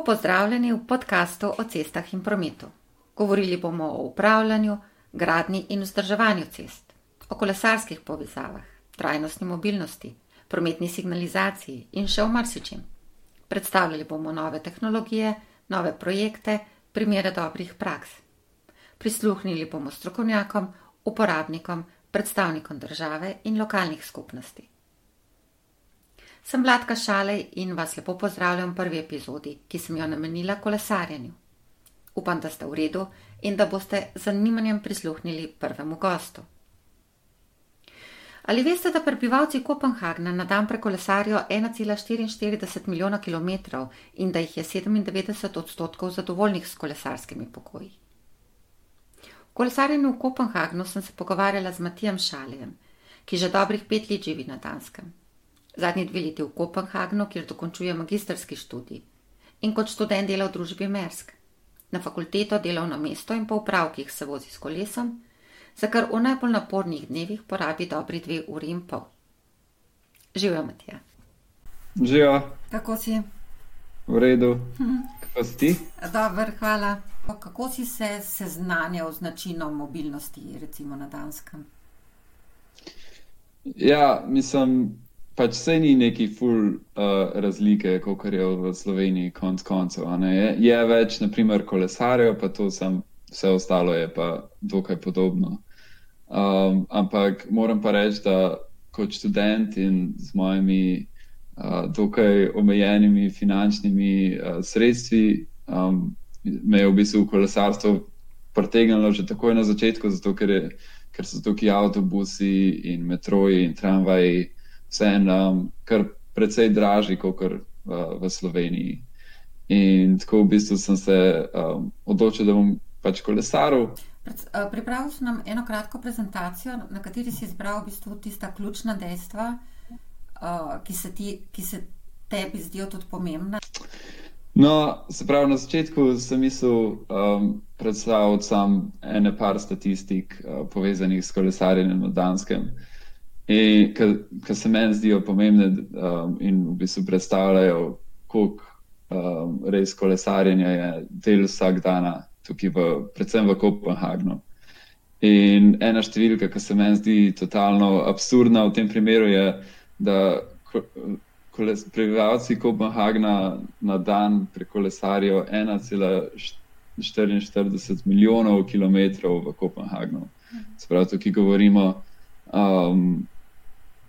Lepo pozdravljeni v podkastu o cestah in prometu. Govorili bomo o upravljanju, gradni in vzdrževanju cest, o kolesarskih povezavah, trajnostni mobilnosti, prometni signalizaciji in še o marsičem. Predstavljali bomo nove tehnologije, nove projekte, primere dobrih praks. Prisluhnili bomo strokovnjakom, uporabnikom, predstavnikom države in lokalnih skupnosti. Sem Vladka Šalej in vas lepo pozdravljam v prvi epizodi, ki sem jo namenila kolesarjenju. Upam, da ste v redu in da boste z zanimanjem prisluhnili prvemu gostu. Ali veste, da prebivalci Kopenhagna na dan prekolesarijo 1,44 milijona km in da jih je 97 odstotkov zadovoljnih s kolesarskimi pokoji? V kolesarjenju v Kopenhagnu sem se pogovarjala z Matijem Šalejem, ki že dobrih pet let živi na Danskem zadnji dve leti v Kopenhagnu, kjer dokončuje magistrski študij in kot študent dela v družbi Mersk. Na fakulteto delovno mesto in po upravkih se vozi s kolesom, za kar v najbolj napornih dnevih porabi dobri dve uri in pol. Živijo, Matija. Živijo. Kako si? V redu. Hm. Kako si ti? Dober, hvala. Kako si se seznanjal z načinom mobilnosti, recimo na Danskem? Ja, mislim, pač se ni neki ful uh, razlike, kot je v Sloveniji, konc koncev. Je, je več, naprimer, kolesarjev, pa to sem, vse ostalo je pa dokaj podobno. Um, ampak moram pa reči, da kot študent in z mojimi uh, dokaj omejenimi finančnimi uh, sredstvi, um, me je v bistvu kolesarstvo pritegnilo že takoj na začetku, zato ker, je, ker so tukaj avtobusi in metroji in tramvaji vseeno um, kar precej dražji kot uh, v Sloveniji. In tako v bistvu sem se um, odločil, da bom pač kolesaril. Uh, pripravil sem nam eno kratko prezentacijo, na kateri si izbral v bistvu tista ključna dejstva, uh, ki, se ti, ki se tebi zdijo tudi pomembna. No, se pravi, na začetku sem mislil um, predstaviti samo ene par statistik uh, povezanih s kolesarjenjem na Danskem. Uh, ki se meni zdijo pomembne um, in v bistvu predstavljajo, koliko um, res kolesarjenja je del vsak dan, tukaj, v, predvsem v Kopenhagnu. In ena številka, ki se meni zdi totalno absurdna v tem primeru, je, da koles, prebivalci Kopenhagna na dan prekolesarijo 1,44 milijonov kilometrov v Kopenhagnu. Sprav, tukaj govorimo. Um,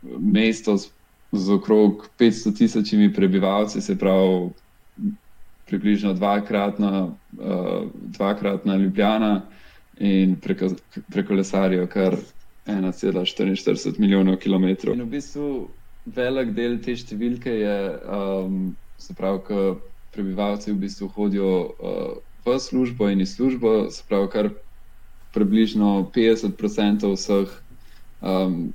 mesto z, z okrog 500 tisočimi prebivalci, se pravi, približno dvakratna, uh, dvakratna Ljubljana in preko, prekolesarijo kar 1,44 milijonov km. In v bistvu velik del te številke je, um, se pravi, da prebivalci v bistvu hodijo uh, v službo in iz službo, se pravi, kar približno 50% vseh. Um,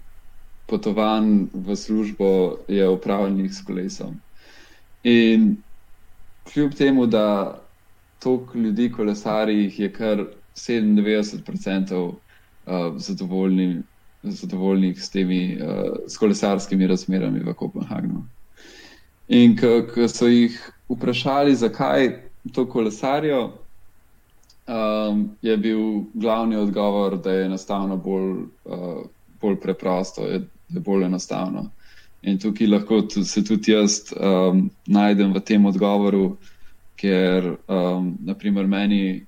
potovanj v službo je upravljenih s kolesom. In kljub temu, da toliko ljudi kolesari, je kar 97% uh, zadovoljni, zadovoljnih s temi uh, s kolesarskimi razmerami v Kopenhagnu. In ko so jih vprašali, zakaj to kolesarijo, um, je bil glavni odgovor, da je enostavno bolj, uh, bolj preprosto, je je bolj enostavno. In tukaj lahko se tudi jaz um, najdem v tem odgovoru, ker um, naprimer meni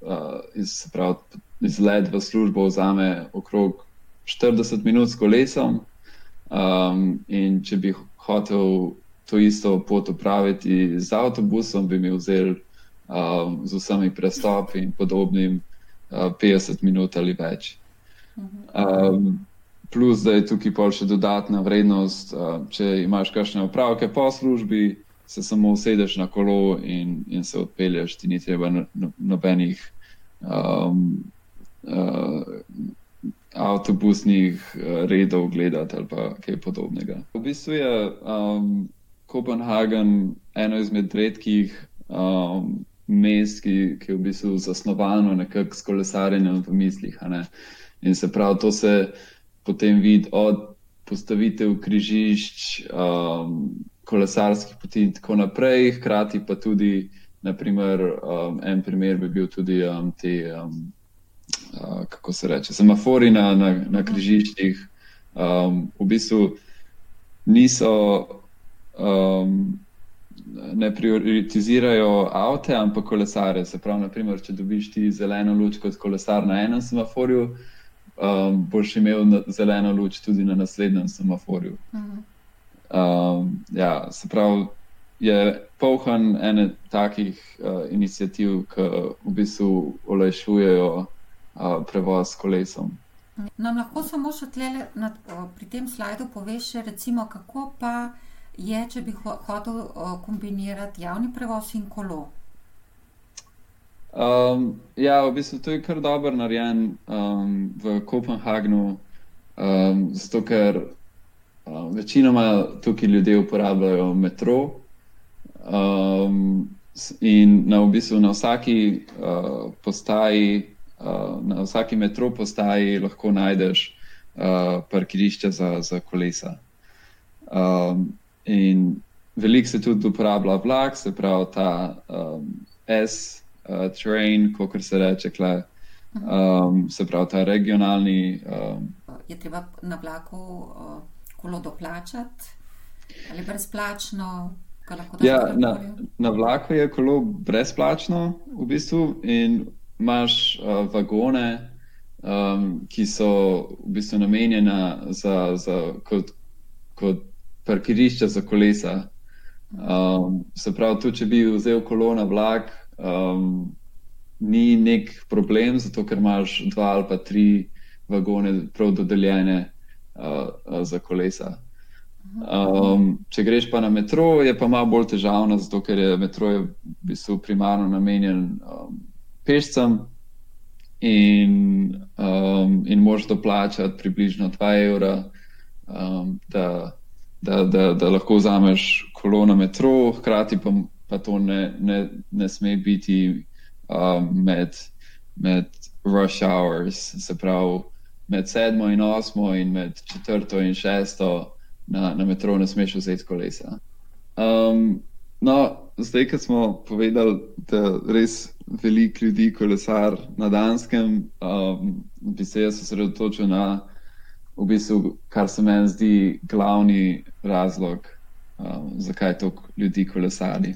uh, iz, prav, izlet v službo vzame okrog 40 minut s kolesom. Um, in če bi hotel to isto pot upraviti z avtobusom, bi mi vzel um, z vsemi prestopi in podobnim uh, 50 minut ali več. Um, plus da je tukaj pa še dodatna vrednost. Uh, če imaš kakšne opravke po službi, se samo usedeš na kolo in, in se odpelješ, ti ni treba no, no, nobenih um, uh, avtobusnih redov gledati ali pa kaj podobnega. V bistvu je um, Kopenhagen eno izmed redkih. Um, Mest, ki, ki je v bistvu zasnovano nekako s kolesarjenjem v mislih. In se pravi, to se potem vidi od postavitev križišč, um, kolesarskih poti in tako naprej, hkrati pa tudi, naprimer, um, en primer bi bil tudi um, te, um, uh, kako se reče, semafori na, na, na križiščih. Um, v bistvu niso, um, ne prioritizirajo avte, ampak kolesare. Se pravi, naprimer, če dobiš ti zeleno luč kot kolesar na enem semaforju, um, boš imel zeleno luč tudi na naslednjem semaforju. Um, ja, se pravi, je polhan ene takih uh, inicijativ, ki v bistvu olajšujejo uh, prevoz s kolesom. Nam lahko samo še tlele, nad, o, pri tem slajdu poveš, recimo, kako pa je, če bi ho hotel o, kombinirati javni prevoz in kolo? Um, ja, v bistvu to je kar dobro narejen um, v Kopenhagnu, um, zato ker um, večinoma tukaj ljudje uporabljajo metro. Um, in na, v bistvu na vsaki uh, postaji, uh, na vsaki metro postaji lahko najdeš uh, parkirišče za, za kolesa. Um, in veliko se tudi uporablja vlak, se pravi ta um, S uh, train, kot se reče, kle, um, se pravi ta regionalni. Um, Je treba na vlaku o, kolo doplačati ali brezplačno? ja, na, na vlaku je kolo brezplačno, v bistvu, in imaš uh, vagone, um, ki so v bistvu namenjena za, za, kot, kot parkirišča za kolesa. Um, se pravi, tudi če bi vzel kolo na vlak, um, ni nek problem, zato ker imaš dva ali pa tri vagone prav dodeljene uh, za kolesa. Um, če greš pa na metro, je pa malo bolj težavno, zato ker je metro je v bistvu primarno namenjen um, pešcem in, um, in moraš doplačati približno 2 evra, um, da, da, da, da lahko vzameš kolo na metro, hkrati pa, pa to ne, ne, ne sme biti um, med, med rush hours, se pravi med sedmo in osmo in med četrto in šesto na, na metro ne smeš vzeti kolesa. Um, no, zdaj, ko smo povedali, da res veliko ljudi kolesar na Danskem, um, bi se jaz osredotočil na, v bistvu, kar se meni zdi glavni razlog, um, zakaj toliko ljudi kolesari.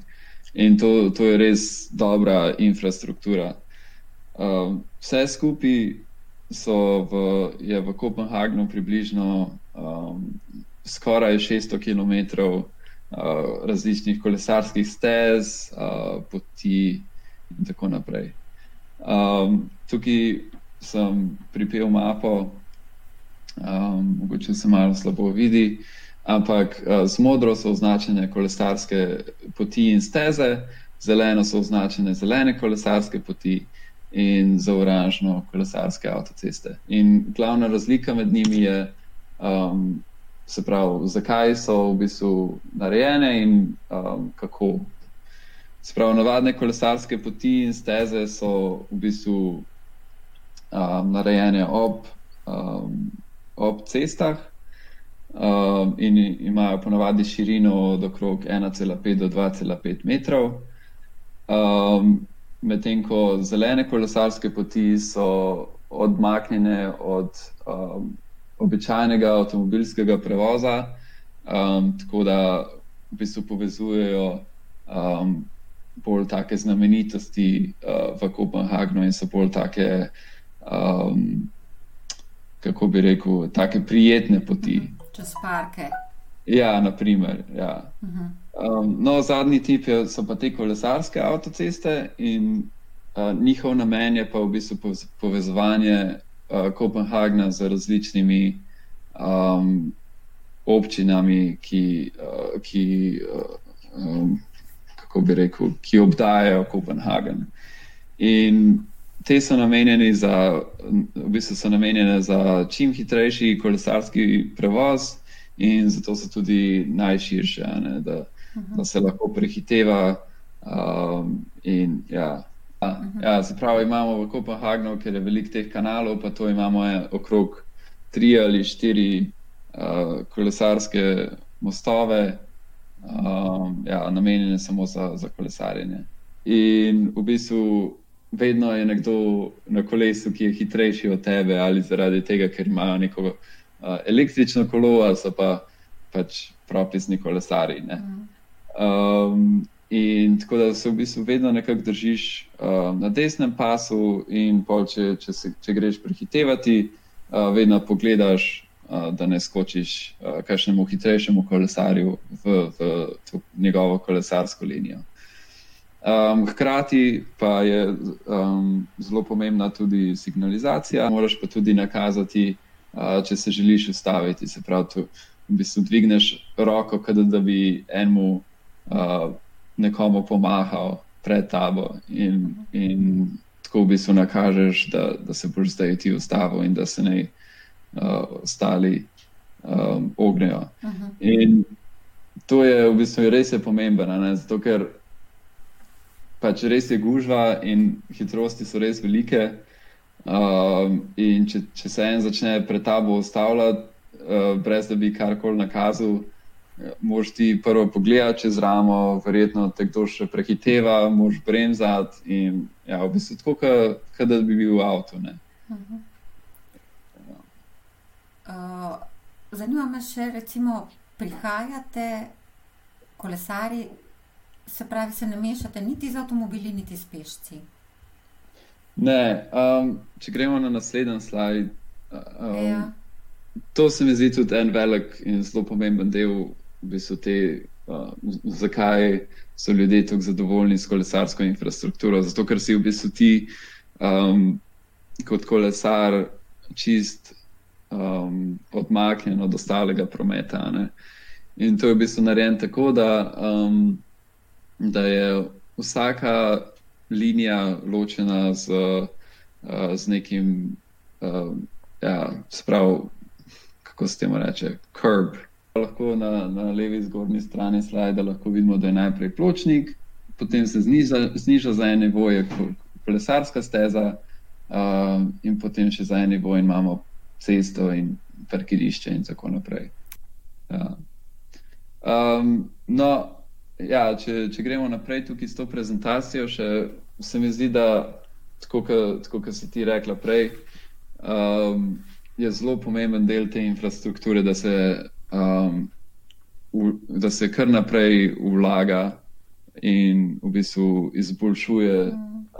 In to, to je res dobra infrastruktura. Um, vse skupaj so v, je v Kopenhagnu približno um, skoraj 600 km uh, različnih kolesarskih stez, uh, poti in tako naprej. Um, tukaj sem pripel mapo, um, mogoče se malo slabo vidi, ampak uh, z modro so označene kolesarske poti in steze, zeleno so označene zelene kolesarske poti. In za oranžno kolesarske avtoceste. In glavna razlika med njimi je, um, se pravi, zakaj so v bistvu narejene in um, kako. Se pravi, navadne kolesarske poti in steze so v bistvu um, narejene ob, um, ob cestah um, in imajo ponavadi širino od okrog 1,5 do 2,5 metrov. Um, Medtem ko zelene kolesarske poti so odmaknjene od um, običajnega avtomobilskega prevoza, um, tako da v bistvu povezujejo um, bolj take znamenitosti uh, v Kopenhagnu in so bolj take, um, kako bi rekel, take prijetne poti. Čez parke. Ja, naprimer. Ja. Um, no, zadnji tip je, so pa te kolesarske avtoceste, in uh, njihov namen je pa v bistvu povez- povezovanje uh, Kopenhagna z različnimi um, občinami, ki, uh, ki, uh, um, kako bi rekel, ki obdajajo Kopenhagen. In te so namenjene za, v bistvu so namenjene za čim hitrejši kolesarski prevoz, in zato so tudi najširše, ne, da, da se lahko prehiteva. Um, in, ja. Ja, ja, se pravi, imamo v Kopenhagnu, ker je veliko teh kanalov, pa to imamo eh, okrog tri ali štiri uh, kolesarske mostove, um, ja, namenjene samo za, za kolesarjenje. In v bistvu vedno je nekdo na kolesu, ki je hitrejši od tebe, ali zaradi tega, ker imajo neko uh, električno kolo, ali pa pač propisni kolesari. Um, in tako da se v bistvu vedno nekako držiš uh, na desnem pasu, in pol, če, če, se, če greš prehitevati, uh, vedno pogledaš. Da ne skočiš uh, kakšnemu hitrejšemu kolesarju v, v njegovo kolesarsko linijo. Um, hkrati pa je um, zelo pomembna tudi signalizacija. Moraš pa tudi nakazati, uh, če se želiš ustaviti. Se pravi, tu v bistvu dvigneš roko, kot da bi enemu uh, nekomu pomahal pred tabo in, in tako v bistvu nakažeš, da, da se boš zdaj ti ustavil in da se ne uh, ostali um, ognejo. Uh -huh. In to je v bistvu res pomembno, zato ker pač res je gužva in hitrosti so res velike. Um, in če, če se en začne pred tabo ustavljati, uh, brez da bi karkoli nakazal, Možeš ti prvo pogledati čez ramo, verjetno te kdo še prehiteva, moš bremzati. In, ja, v bistvu tako, kot da bi bil v avtu. Uh -huh. uh, zanima me še, recimo, prihajate, kolesari, se pravi, se ne mešate niti z avtomobili, niti s pešci. Ne, um, če gremo na naslednji slajd. Um, ja. To se mi zdi tudi en velik in zelo pomemben del v bistvu te, uh, zakaj so ljudje tako zadovoljni s kolesarsko infrastrukturo. Zato, ker si v bistvu ti um, kot kolesar čist um, odmaknjen od ostalega prometa. Ne? In to je v bistvu narejeno tako, da, um, da je vsaka linija ločena z, uh, z nekim, uh, ja, sprav, kako se temu reče, curb. Lahko na, na levi zgornji strani slajda lahko vidimo, da je najprej pločnik, potem se zniža, zniža za eno nivo, je kolesarska steza, uh, in potem še za eno nivo imamo cesto in parkirišče in tako naprej. Ja. Um, no, ja, če, če gremo naprej tukaj s to prezentacijo, še, se mi zdi, da tako, kot si ti rekla prej, um, je zelo pomemben del te infrastrukture, da se um, v, da se kar naprej vlaga in v bistvu izboljšuje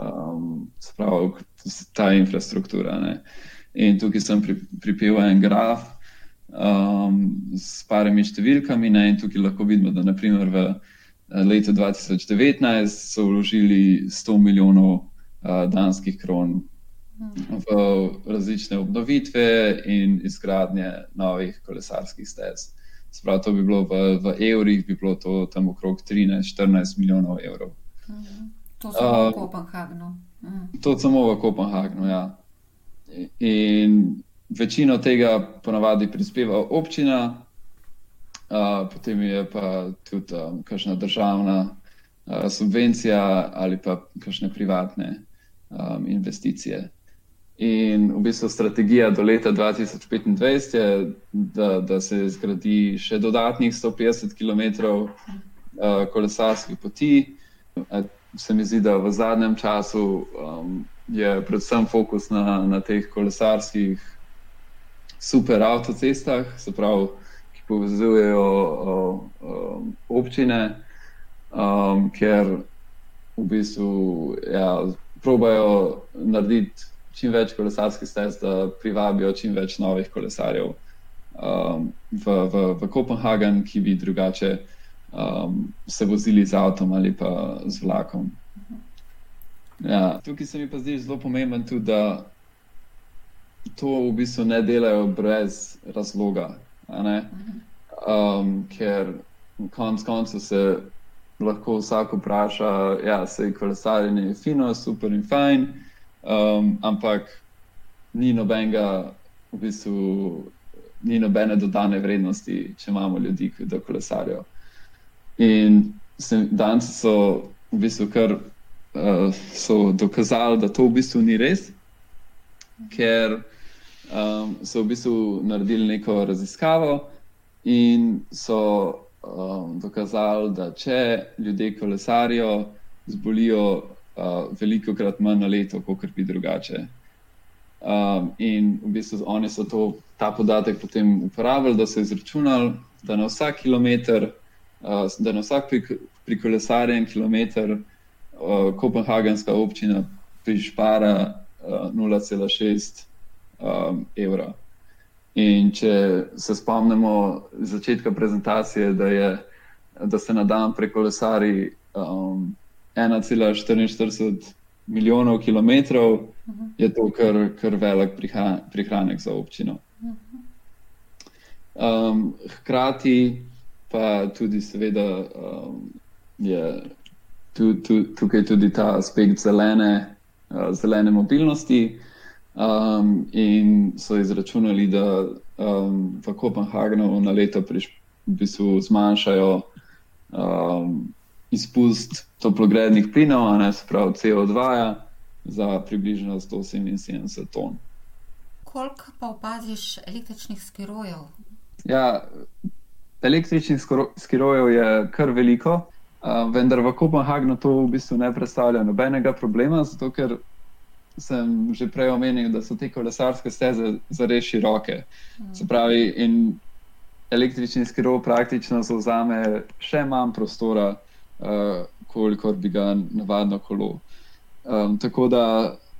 um, sprav, ta infrastruktura. Ne. In tukaj sem pri, pripel en graf um, s parimi številkami, ne, in tukaj lahko vidimo, da naprimer v eh, letu 2019 so vložili 100 milijonov uh, danskih kron v različne obnovitve in izgradnje novih kolesarskih stez. Sprav, to bi bilo v, v evrih, bi bilo to tam okrog 13-14 milijonov evrov. To samo v Kopenhagnu. Uh, to samo v Kopenhagnu, ja. In večino tega ponavadi prispeva občina, uh, potem je pa tudi um, kakšna državna uh, subvencija ali pa kakšne privatne um, investicije. In v bistvu strategija do leta 2025 je, da, da se zgradi še dodatnih 150 km uh, kolesarskih poti. Se mi zdi, da v zadnjem času um, je predvsem fokus na, na teh kolesarskih super avtocestah, se pravi, ki povezujejo um, občine, um, ker v bistvu ja, probajo narediti čim več kolesarskih stez, da privabijo čim več novih kolesarjev um, v, v, v Kopenhagen, ki bi drugače um, se vozili z avtom ali pa z vlakom. Ja, tukaj se mi pa zdi zelo pomemben tudi, da to v bistvu ne delajo brez razloga. Um, ker konec koncev se lahko vsak vpraša, ja, se je kolesarjenje fino, super in fajn. Um, ampak ni nobenega, v bistvu, ni nobene dodane vrednosti, če imamo ljudi, ki da kolesarijo. In danes so v bistvu kar uh, so dokazali, da to v bistvu ni res, ker um, so v bistvu naredili neko raziskavo in so um, dokazali, da če ljudje kolesarijo, zbolijo uh, veliko krat manj na leto, kot bi drugače. Um, in v bistvu oni so to, ta podatek potem uporabljali, da so izračunali, da na vsak kilometr, uh, da na vsak prikolesarjen kilometr uh, Kopenhagenska občina prišpara uh, 0,6 um, evra. In če se spomnimo začetka prezentacije, da, je, da se na dan prekolesari um, 1,44 milijonov kilometrov, uh -huh. je to kar, kar velik prihranek za občino. Um, hkrati pa tudi, seveda, um, je tu, tu, tukaj tudi ta aspekt zelene, uh, zelene mobilnosti. Um, in so izračunali, da um, v Kopenhagnu na leto priš, v bistvu zmanjšajo um, izpust toplogrednih plinov, ne se pravi CO2, -ja, za približno 177 ton. Koliko pa opaziš električnih skirojev? Ja, električnih skirojev je kar veliko, uh, vendar v Kopenhagnu to v bistvu ne predstavlja nobenega problema, zato ker sem že prej omenil, da so te kolesarske steze zares široke. Mm. Se pravi, in električni skirov praktično zauzame še manj prostora uh, kolikor bi ga navadno kolo. Um, tako da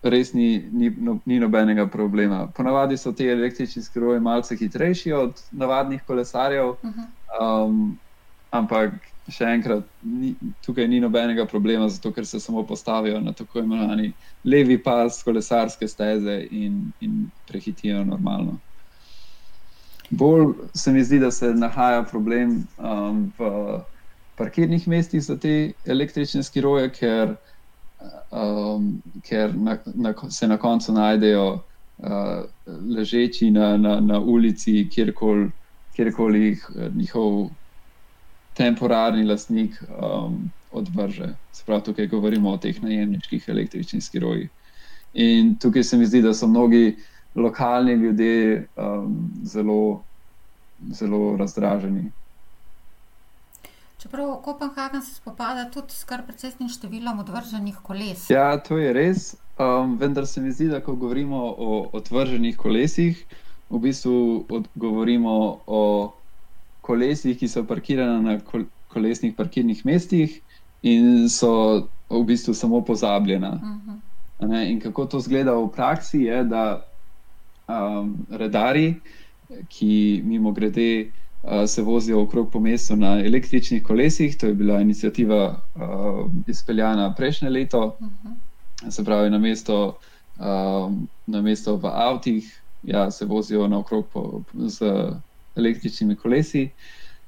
res ni, ni, no, ni nobenega problema. Ponavadi so ti električni skroji malce hitrejši od navadnih kolesarjev, um, ampak še enkrat, ni, tukaj ni nobenega problema, zato ker se samo postavijo na tako imenovani levi pas kolesarske steze in, in prehitijo normalno. Bolj se mi zdi, da se nahaja problem um, v parkirnih mestih za te električne skiroje, ker, um, ker na, na, se na koncu najdejo uh, ležeči na, na, na ulici, kjerkoli kjer jih uh, njihov temporarni lastnik um, odvrže. Sprav tukaj govorimo o teh najemniških električnih skirojih. In tukaj se mi zdi, da so mnogi lokalni ljudje um, zelo, zelo razdraženi. Čeprav Kopenhagen se spopada tudi s kar precejšnjim številom odvrženih koles. Ja, to je res. Um, vendar se mi zdi, da ko govorimo o odvrženih kolesih, v bistvu od, govorimo o kolesih, ki so parkirana na kol kolesnih parkirnih mestih in so v bistvu samo pozabljena. Uh mhm. -huh. In kako to zgleda v praksi, je, da um, redari, ki mimo grede se vozijo okrog po mestu na električnih kolesih. To je bila inicijativa uh, izpeljana prejšnje leto, uh -huh. se pravi, na mesto, uh, na mesto v avtih, ja, se vozijo naokrog po, z električnimi kolesi.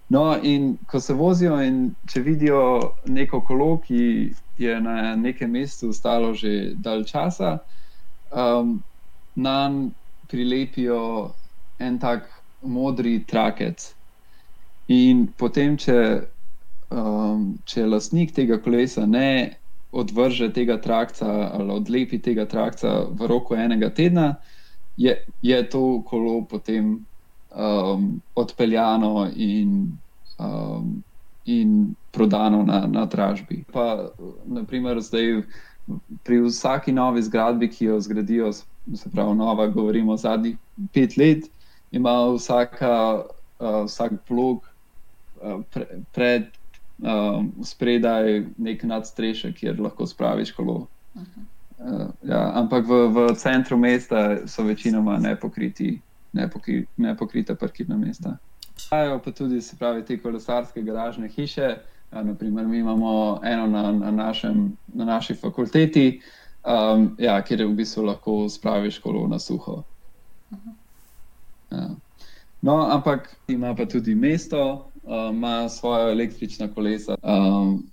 No, in ko se vozijo, in če vidijo neko kolo, ki je na nekem mestu stalo že dalj časa, um, nam prilepijo en tak modri trakec. In potem, če, um, če lastnik tega kolesa ne odvrže tega trakca ali odlepi tega trakca v roku enega tedna, je, je to kolo potem um, odpeljano in, um, in prodano na, na dražbi. Pa, naprimer, zdaj pri vsaki novi zgradbi, ki jo zgradijo, se pravi, nova, govorimo zadnjih pet let, ima vsaka, uh, vsak blok pre, pred um, spredaj nek nadstrešek, kjer lahko spraviš kolo. Uh, ja, ampak v, v centru mesta so večinoma nepokriti, nepokri, nepokrita parkirna mesta. Obstajajo pa tudi pravi, te kolesarske garažne hiše. Ja, naprimer, mi imamo eno na, na, našem, na naši fakulteti, um, ja, kjer v bistvu lahko spraviš kolo na suho. Ja. No, ampak ima pa tudi mesto, ima svoje električna kolesa. Um,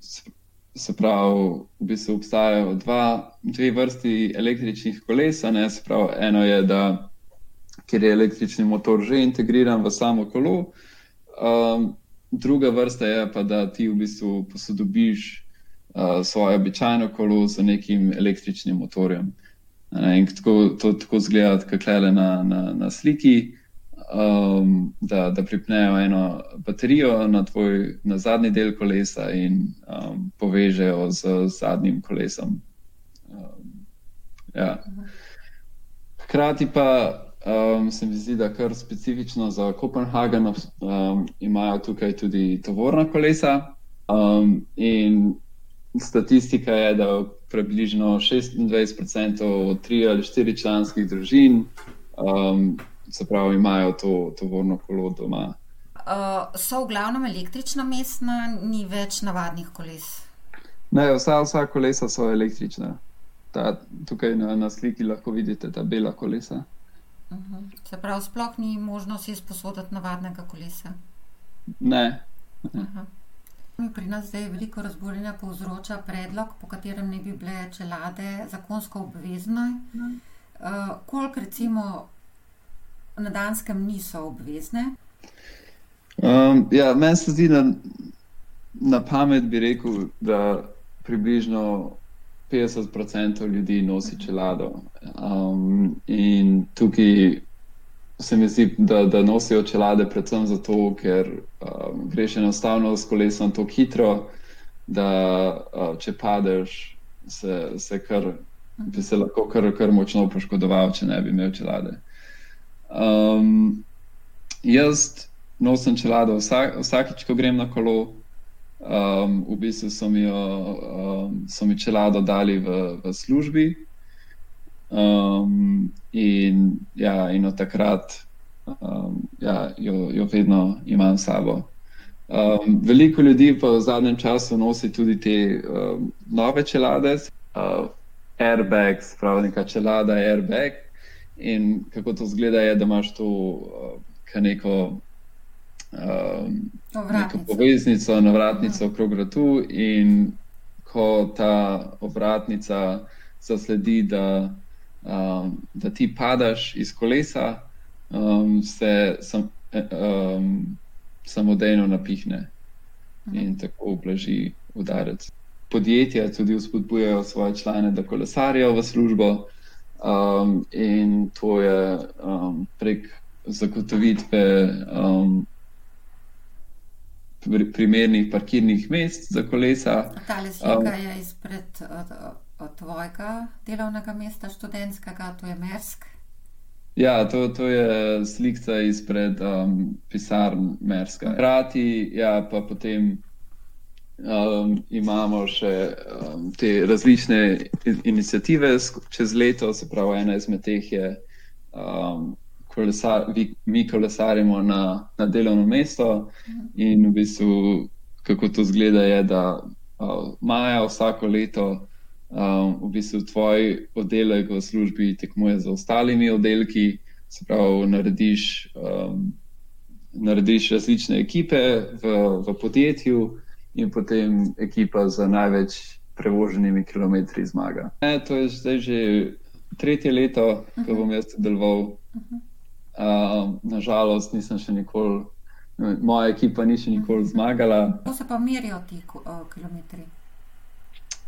se pravi, v bistvu obstajajo dva, dve vrsti električnih koles. Eno je, da ker je električni motor že integriran v samo kolo. Um, druga vrsta je pa, da ti v bistvu posodobiš uh, svoje običajno kolo z nekim električnim motorjem. In tako, to tako zgleda, kot je na, na, na sliki. um, da, da pripnejo eno baterijo na, tvoj, na zadnji del kolesa in um, povežejo z zadnjim kolesom. Um, ja. Hkrati pa um, se mi zdi, da kar specifično za Kopenhagen um, imajo tukaj tudi tovorna kolesa. Um, in statistika je, da približno 26% od 3 ali 4 članskih družin um, se pravi, imajo to tovorno kolo doma. Uh, so v glavnem električna mestna, ni več navadnih koles. Ne, vsa, vsa kolesa so električna. Ta, tukaj na, na sliki lahko vidite ta bela kolesa. Uh mhm. -huh. Se pravi, sploh ni možnost izposoditi navadnega kolesa. Ne. ne. Pri nas zdaj veliko razburjenja povzroča predlog, po katerem ne bi bile čelade zakonsko obvezne. Uh, koliko recimo na Danskem niso obvezne? Um, ja, meni se zdi, da na pamet bi rekel, da približno 50% ljudi nosi čelado. Um, in tukaj se mi zdi, da, da nosijo čelade predvsem zato, ker um, greš enostavno s kolesom tako hitro, da uh, če padeš, se, se kar, bi se lahko kar, kar močno poškodoval, če ne bi imel čelade. Um, jaz nosim čelado vsak, vsakič, ko grem na kolo. Um, v bistvu so mi, jo, um, so mi čelado dali v, v službi. Um, in, ja, in od takrat um, ja, jo, jo vedno imam s sabo. Um, veliko ljudi pa v zadnjem času nosi tudi te um, nove čelade, uh, airbags, pravi neka čelada, airbag. In kako to zgleda, je, da imaš tu uh, neko, um, poveznico, navratnico mhm. okrog vratu, in ko ta ovratnica zasledi, da, um, da ti padaš iz kolesa, um, se sam, um, samodejno napihne in tako ublaži udarec. Podjetja tudi vzpodbujajo svoje člane, da kolesarijo v službo. Um, in to je um, prek zagotovitve um, primernih parkirnih mest za kolesa. Ta slika um, je izpred tvojega delovnega mesta, študentskega, to je Mersk. Ja, to, to je slika izpred um, pisarn Merska. Hrati, ja, pa potem um, imamo še um, te različne inicijative čez leto, se pravi, ena izmed teh je, um, kolesar, vi, mi kolesarimo na, na delovno mesto in v bistvu, kako to zgleda, je, da uh, maja vsako leto um, v bistvu tvoj oddelek v službi tekmuje z ostalimi oddelki, se pravi, narediš. Um, Narediš različne ekipe v, v podjetju, in potem ekipa z največ prevoženimi kilometri zmaga. E, to je zdaj že tretje leto, uh -huh. ko bom jaz deloval. Uh -huh. Uh, nažalost, nisem še nikoli, moja ekipa ni še nikoli zmagala. Kako se pa merijo ti kilometri?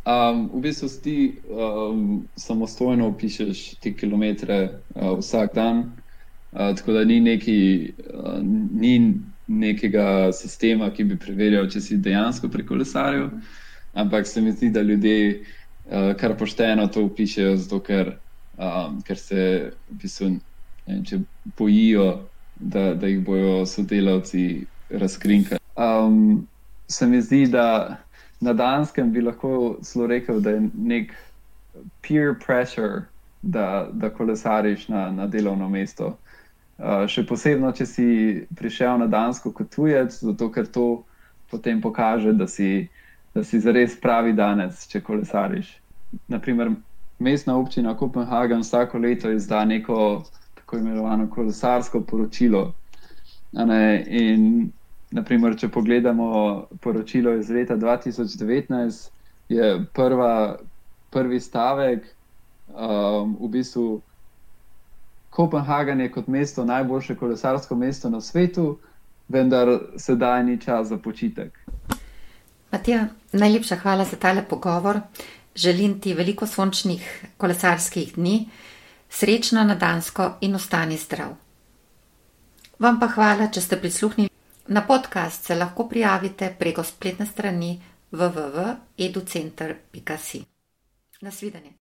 Um, v bistvu ti um, samostojno upišeš te kilometre uh, vsak dan, uh, tako da ni neki. Uh, ni nekega sistema, ki bi preverjal, če si dejansko prekolesaril. Ampak se mi zdi, da ljudje uh, kar pošteno to upišajo, zato ker, um, ker se v bistvu, ne, bojijo, da, da jih bojo sodelavci razkrinkali. Um, se mi zdi, da na Danskem bi lahko zelo rekel, da je nek peer pressure, da, da kolesariš na, na delovno mesto. Uh, še posebej, če si prišel na Dansko kot tujec, zato ker to potem pokaže, da si, da si zares pravi danes, če kolesariš. Naprimer, mestna občina Kopenhagen vsako leto izda neko tako imenovano kolesarsko poročilo. In, naprimer, če pogledamo poročilo iz leta 2019, je prva, prvi stavek um, v bistvu. Kopenhagen je kot mesto najboljše kolesarsko mesto na svetu, vendar sedaj ni čas za počitek. Matija, najlepša hvala za tale pogovor. Želim ti veliko sončnih kolesarskih dni, srečno na Dansko in ostani zdrav. Vam pa hvala, če ste prisluhnili. Na podcast se lahko prijavite preko spletne strani www.educenter.si. Nasvidenje.